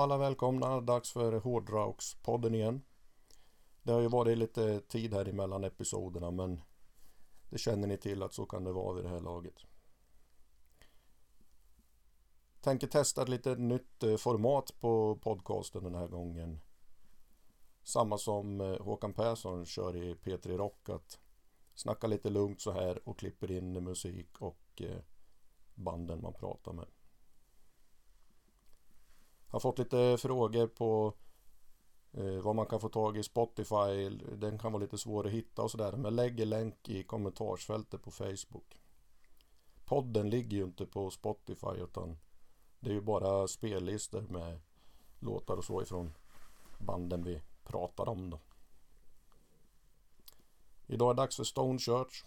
Ja, alla välkomna. Dags för Hårdrockspodden igen. Det har ju varit lite tid här emellan episoderna men det känner ni till att så kan det vara vid det här laget. Tänker testa ett lite nytt eh, format på podcasten den här gången. Samma som eh, Håkan Persson kör i P3 Rock att snacka lite lugnt så här och klipper in musik och eh, banden man pratar med. Jag har fått lite frågor på eh, vad man kan få tag i Spotify. Den kan vara lite svår att hitta och sådär. Men lägger länk i kommentarsfältet på Facebook. Podden ligger ju inte på Spotify utan det är ju bara spellistor med låtar och så ifrån banden vi pratar om då. Idag är det dags för Stone Church.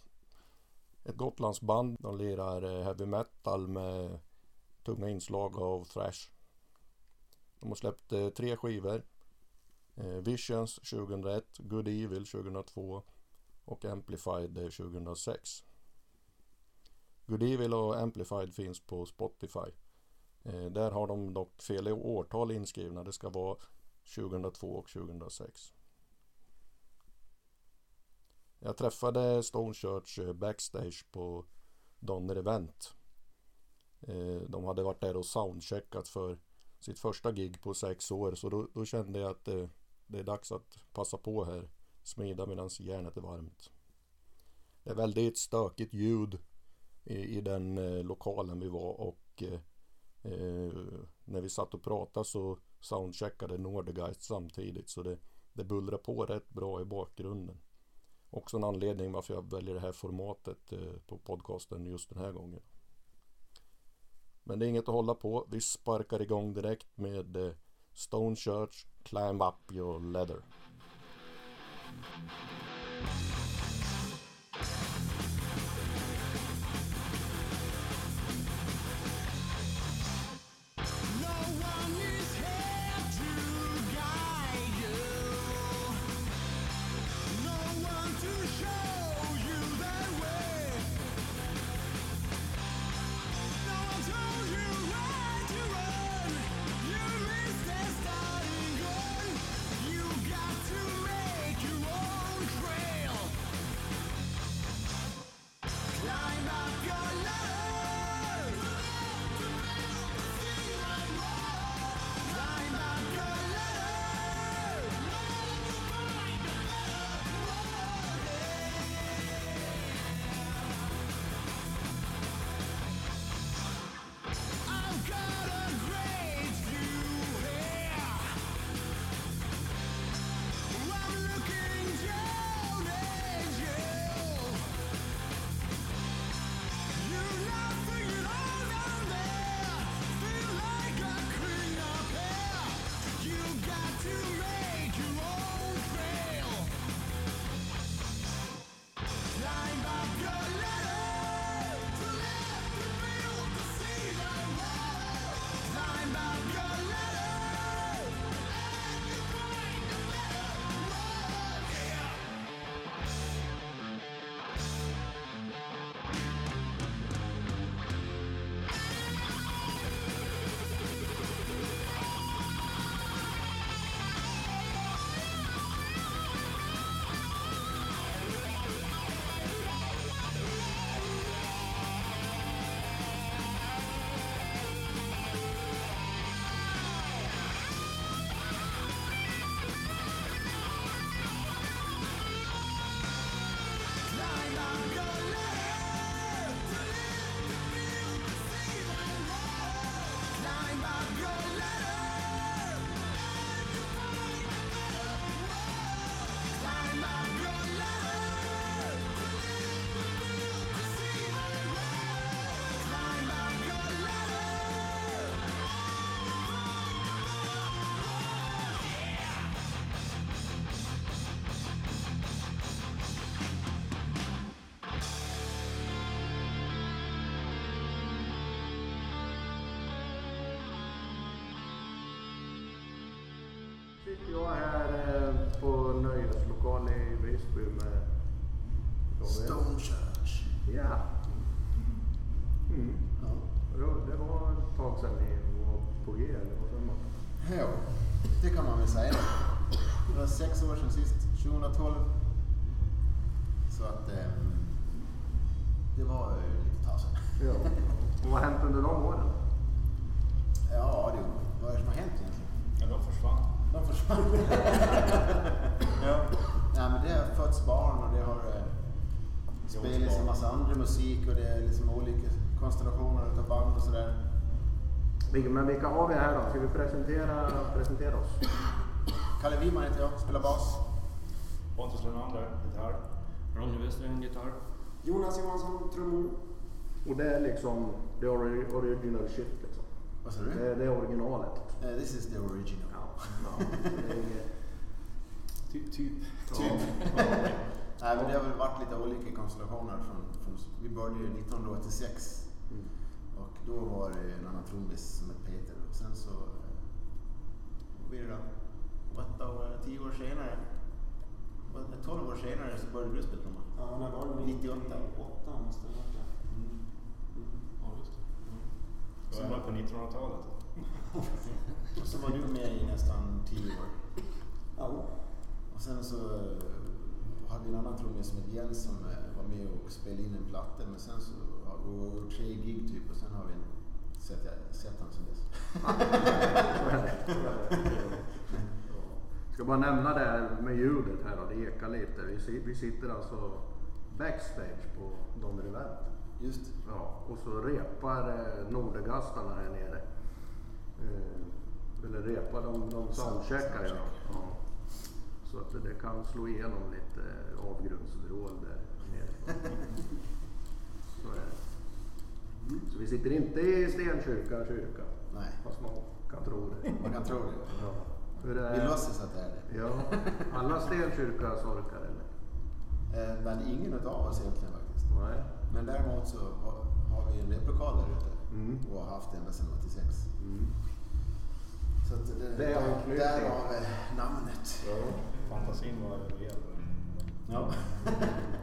Ett Gotlandsband. De lirar eh, heavy metal med tunga inslag av thrash. De har släppt eh, tre skivor. Eh, Visions 2001, Good Evil 2002 och Amplified 2006. Good Evil och Amplified finns på Spotify. Eh, där har de dock fel årtal inskrivna. Det ska vara 2002 och 2006. Jag träffade Stone Church eh, backstage på Donner Event. Eh, de hade varit där och soundcheckat för sitt första gig på sex år så då, då kände jag att det, det, är dags att passa på här. Smida medan järnet är varmt. Det är väldigt stökigt ljud i, i den eh, lokalen vi var och eh, eh när vi satt och pratade så soundcheckade Nordegeist samtidigt så det, det bullrar på rätt bra i bakgrunden. Också en anledning varför jag väljer det här formatet eh, på podcasten just den här gången. Men det är inget att hålla på. Vi sparkar igång direkt med eh, Stone Church Climb Up Your Leather. jag är här på nöjeslokal i Visby med... Stone Ja. Mm. ja. Det var ett tag sedan ni var på G, eller vad säger man? Jo, det kan man väl säga. Det var sex år sedan sist, 2012. Så att ehm, det var ju lite tag sedan. Ja. Och vad har hänt under de åren? Konstellationer utav band och sådär. Men vilka har vi här då? Ska vi presentera, presentera oss? Kalle Wiman heter jag, spelar bas. Pontus Lenander, gitarr. Ronny Westerlund gitarr. Jonas Johansson, trummor. Och det är liksom the ori- original shit liksom. Vad sa du? Det är, det är originalet. Eh, this is the original. Ja. ja. Ty, typ. Typ. Nej men det har väl varit lite olika konstellationer. Från, från, vi började ju 1986 Mm. och då var det en annan trummis som hette Peter. Och sen så, eh, vad blir det då? Åtta år, tio år senare, tolv år senare så började du spela trumma. Ja, när var det? 98. 98 måste det ha varit. ja. Mm. Ja, just det. Var bara på 1900-talet. Och så var du med i nästan tio år. Ja. Och sen så eh, hade vi en annan trummis som hette Jens som eh, var med och spelade in en platta. Men sen så gjort tre gig typ och sen har vi sett, sett han sen dess. Ska bara nämna det här med ljudet här då, det ekar lite. Vi, vi sitter alltså backstage på Donner Event. Just Ja, och så repar eh, Nordegastarna här nere. Eh, eller repar, de, de soundcheckar ja. Ja. Så att det, det kan slå igenom lite eh, avgrundsvrål där nere. Så är det. Så vi sitter inte i Stenkyrka kyrka. Nej, Fast man kan tro det. man kan tro det. Ja. Hur det Vi är, låtsas att det är det. ja, alla Stenkyrka sorkar eller? Eh, Men ingen utav oss egentligen faktiskt. Nej. Men däremot så har- vi en replokal där ute Mm. och har haft ända sedan 86. Mm. Så att det, Det är anknytning. därav eh, namnet. Ja. Fantasin var rejäl. Ja.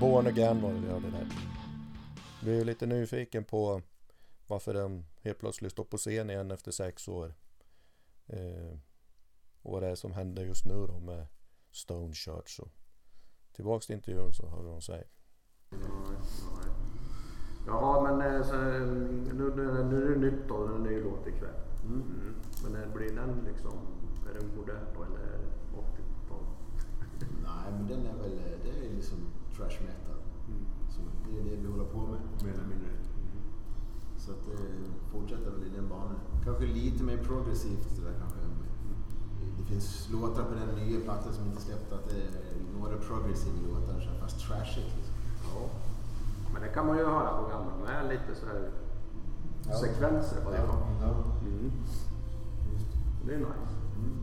Born Again var det vi hörde där. Vi är lite nyfiken på varför de helt plötsligt står på scen igen efter sex år. Eh, och vad det är som händer just nu då med Stone Church. Så tillbaks till intervjun så hör vi vad de säger. Jaha, men eh, så, eh, nu, nu, nu är det nytt då, en ny låt ikväll. Mm. Men eh, blir den liksom, är den modern då eller är det 80-tal? Nej, men den är väl, det är liksom trash metal. Så det är det vi håller på med, mer eller mindre. Så att det fortsätter väl i den banan. Kanske lite mer progressivt det där kanske. Det finns låtar på den nya plattan som inte släppt att det är några progressiva låtar, fast trashigt. Liksom. Ja. Men det kan man ju höra på gamla med lite så här Ja. sekvenser på det. Ja, ja. Mm. Det är nice. Mm.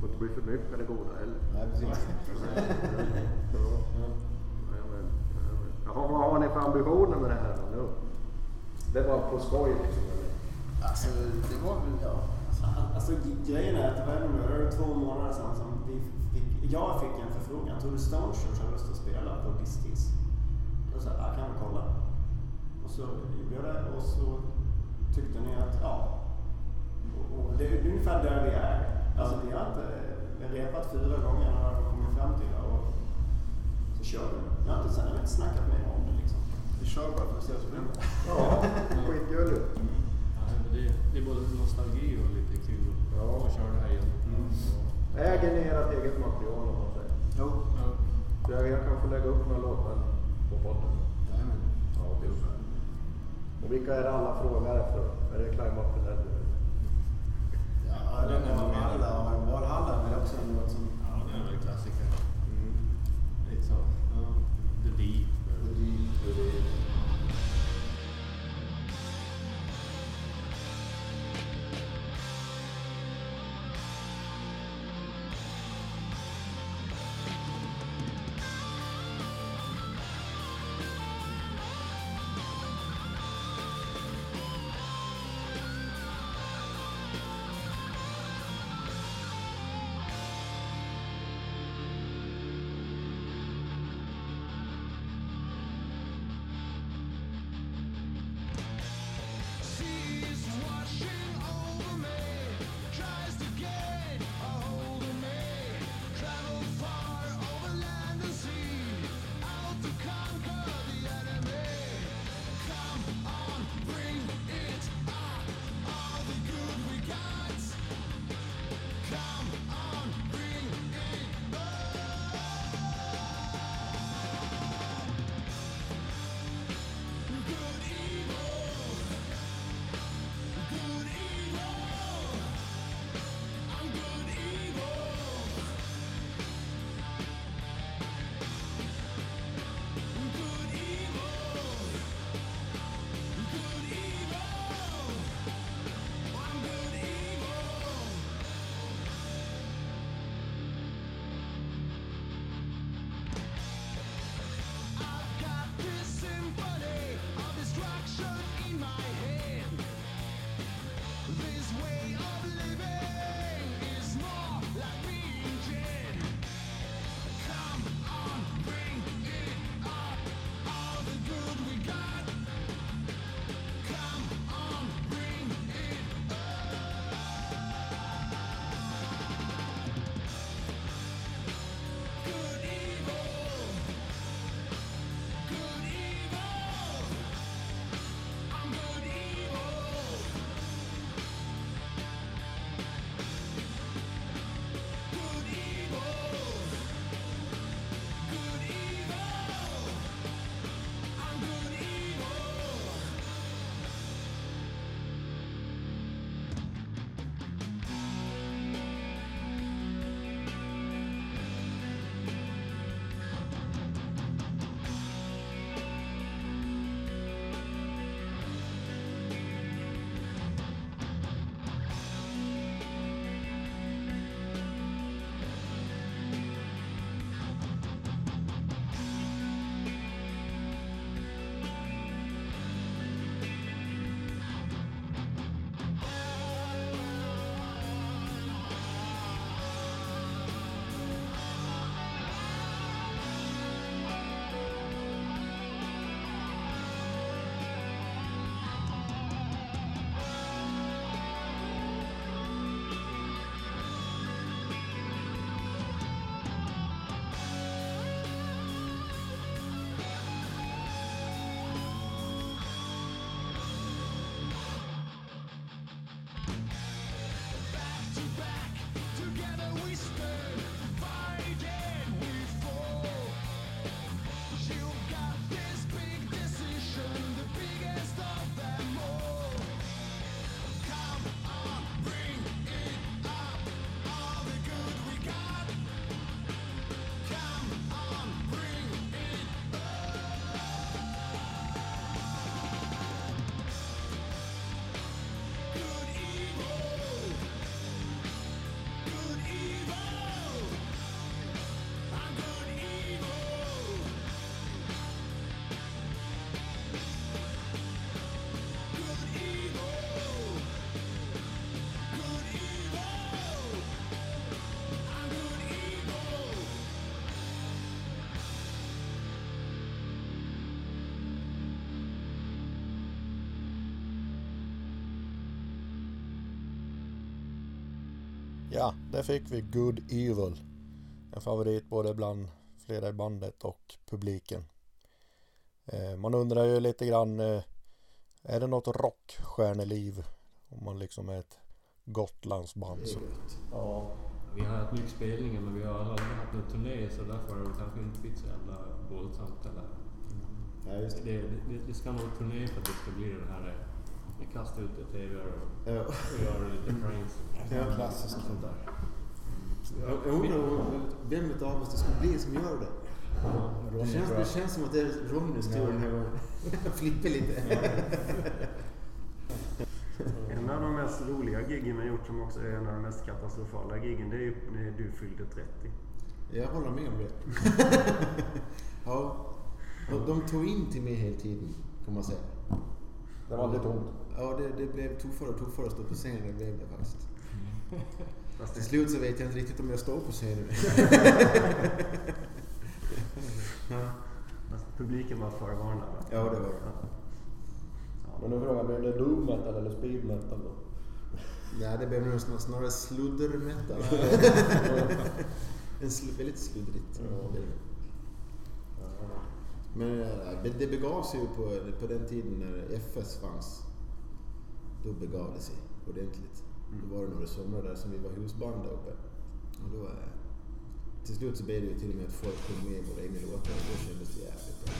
Får inte bli för mycket det goda heller. Nej, precis. Ja. Jajamän, jajamän. Jaha, ambitioner med det här då nu? Det var på skoj liksom? eller? Alltså, det var väl, ja. Alltså g- grejen är att det var ändå nu, det är två månader sedan som vi fick, jag fick en förfrågan. Tror du Stone Church har lust att spela på Distis? Och så här, jag kan vi kolla. Och så gjorde jag det och så tyckte ni att, ja. Och, och det är ungefär där vi är. Alltså vi har inte vi har repat fyra gånger och kommit fram till det och så kör vi. Jag har inte, sen har vi inte snackat mer om. Vi kör bara för att se vad som händer. Ja, skitgulligt. Det, det är både nostalgi och lite kul Ja. att köra det här igen. Äger ni ert eget material om man säger? Jo. Ja. Så jag, jag kan få lägga upp några låtar på podden. Jajamän. Ja, det är bra. Och vilka är det alla frågar efter då? Är det Climb Up Ladder? Ja, den är Valhalla. Valhalla är väl också en låt som... Ja, det är en klassiker. Ja, där fick vi Good Evil. En favorit både bland flera i bandet och publiken. Eh, man undrar ju lite grann, eh, är det något rockstjärneliv? Om man liksom är ett Gotlandsband. Så. Ja, vi har haft mycket spelningar men vi har aldrig haft någon turné så därför har det kanske inte blivit så jävla våldsamt. Eller. Ja, just det. Det, det, det ska nog turné för att det ska bli den här eh, vi kastar ut i TV och, Ja. gör lite pranks. Ja. Klassiskt. Sånt där. Jag undrar vem utav oss det skulle bli som gör det. Det känns, det känns som att det är Ronnys tur den här gången. Jag flippar lite. En av de mest roliga giggen vi gjort som också är en av de mest katastrofala giggen det är ju när du fyllde 30. Jag håller med om det. ja. De tog in till mig hela tiden, kan man säga. Det var lite ont. Ja, det, det blev tuffare och tuffare att stå på scenen. Det blev det faktiskt. Fast Till slut så vet jag inte riktigt om jag står på scenen. fast publiken var förvarnad. va? Ja, det var det. Ja. Men nu frågan, blir det doom metal eller speed metal då? Nej, det blev nog snar- snarare sluddermetal. en sl- väldigt sluddrigt. Ja. blev det. Men eh, det- det begav sig ju på, på den tiden när FS fanns. Då begav det sig ordentligt. Då var det några somrar där som vi var husband där uppe. Och då, eh, till slut så blev det ju till och med att folk kom med i våra egna låtar och då kändes det jävligt bra.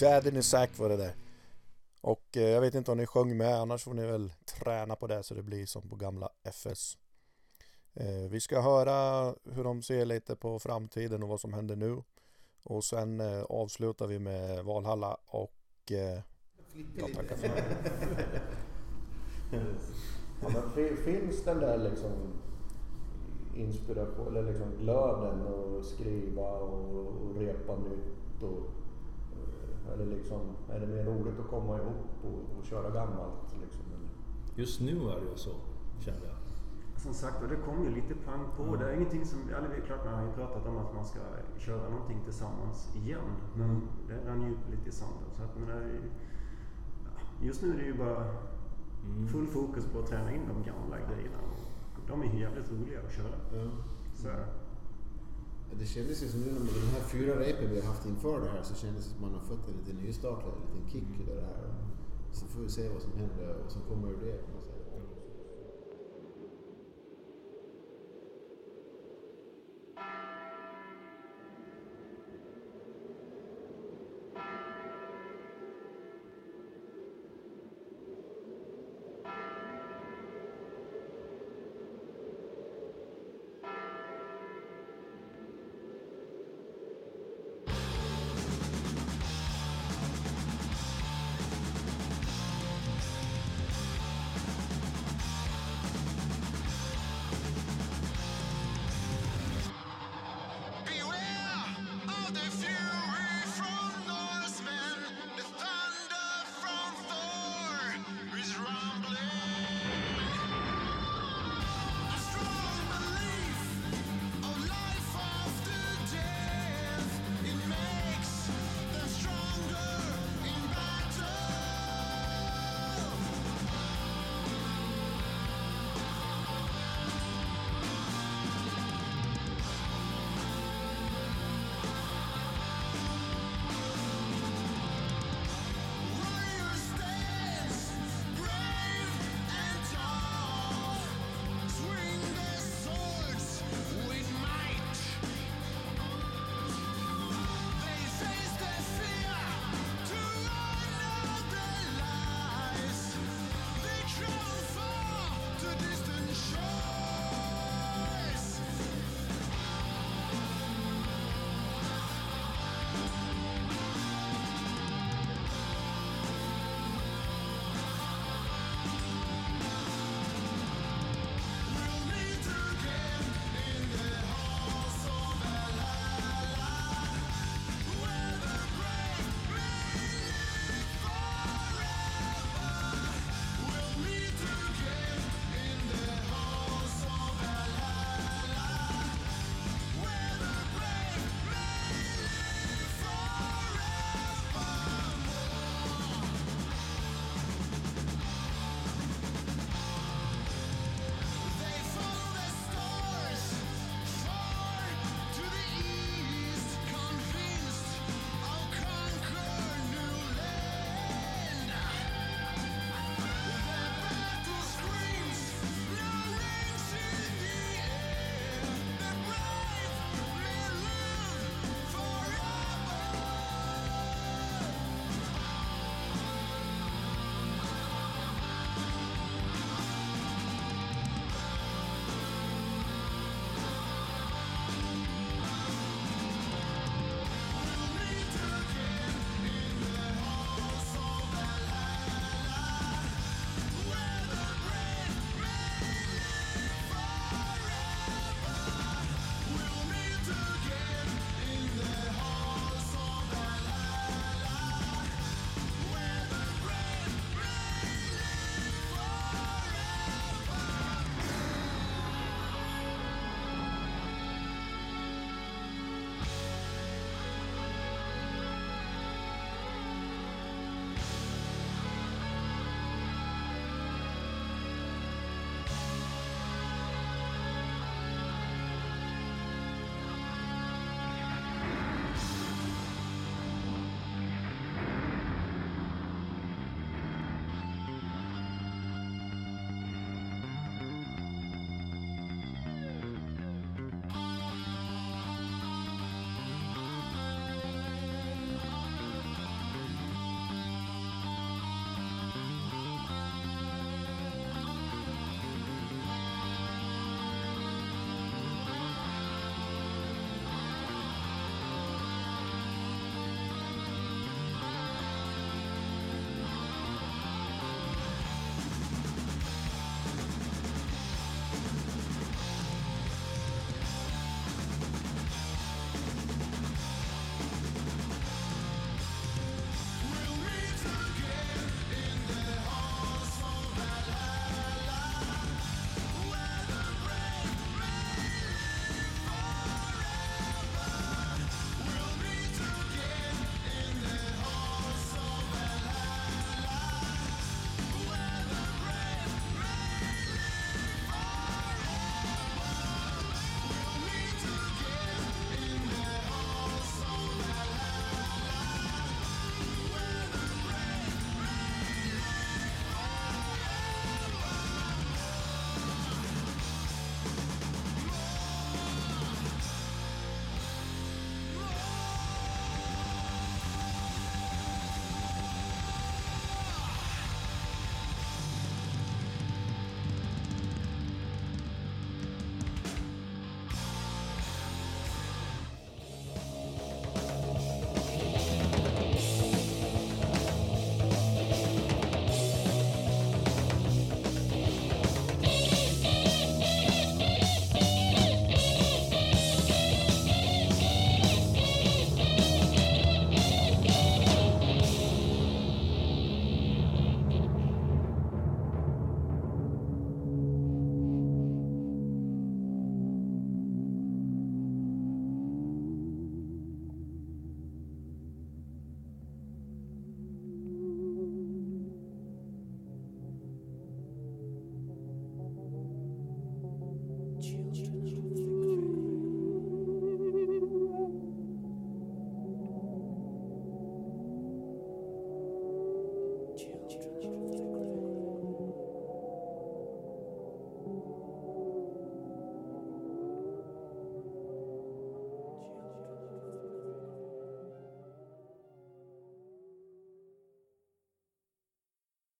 Dad in a sack var det där. Och eh, jag vet inte om ni sjöng med, annars får ni väl träna på det så det blir som på gamla FS. Eh, vi ska höra hur de ser lite på framtiden och vad som händer nu. Och sen eh, avslutar vi med Valhalla och eh, jag tackar för mig. Ja, men fi- finns den där liksom inspiration, eller liksom glöden att skriva och, och repa nytt och eller liksom, är det mer roligt att komma ihop och, och köra gammalt liksom? Just nu är det ju så, känner jag. Som sagt, och det kom ju lite pang på. Det är ingenting som... Eller det är klart, man har ju pratat om att man ska köra någonting tillsammans igen. Men det rann ju lite i sanden. Så att, men det är, just nu är det ju bara full fokus på att träna in de gamla grejerna. Och de är ju jävligt roliga att köra. Ja. Så, det kändes ju som nu när man, de här fyra repen vi har haft inför det här så kändes det som att man har fått en liten nystart, en liten kick i det här. Så får vi se vad som händer och så som kommer ur det.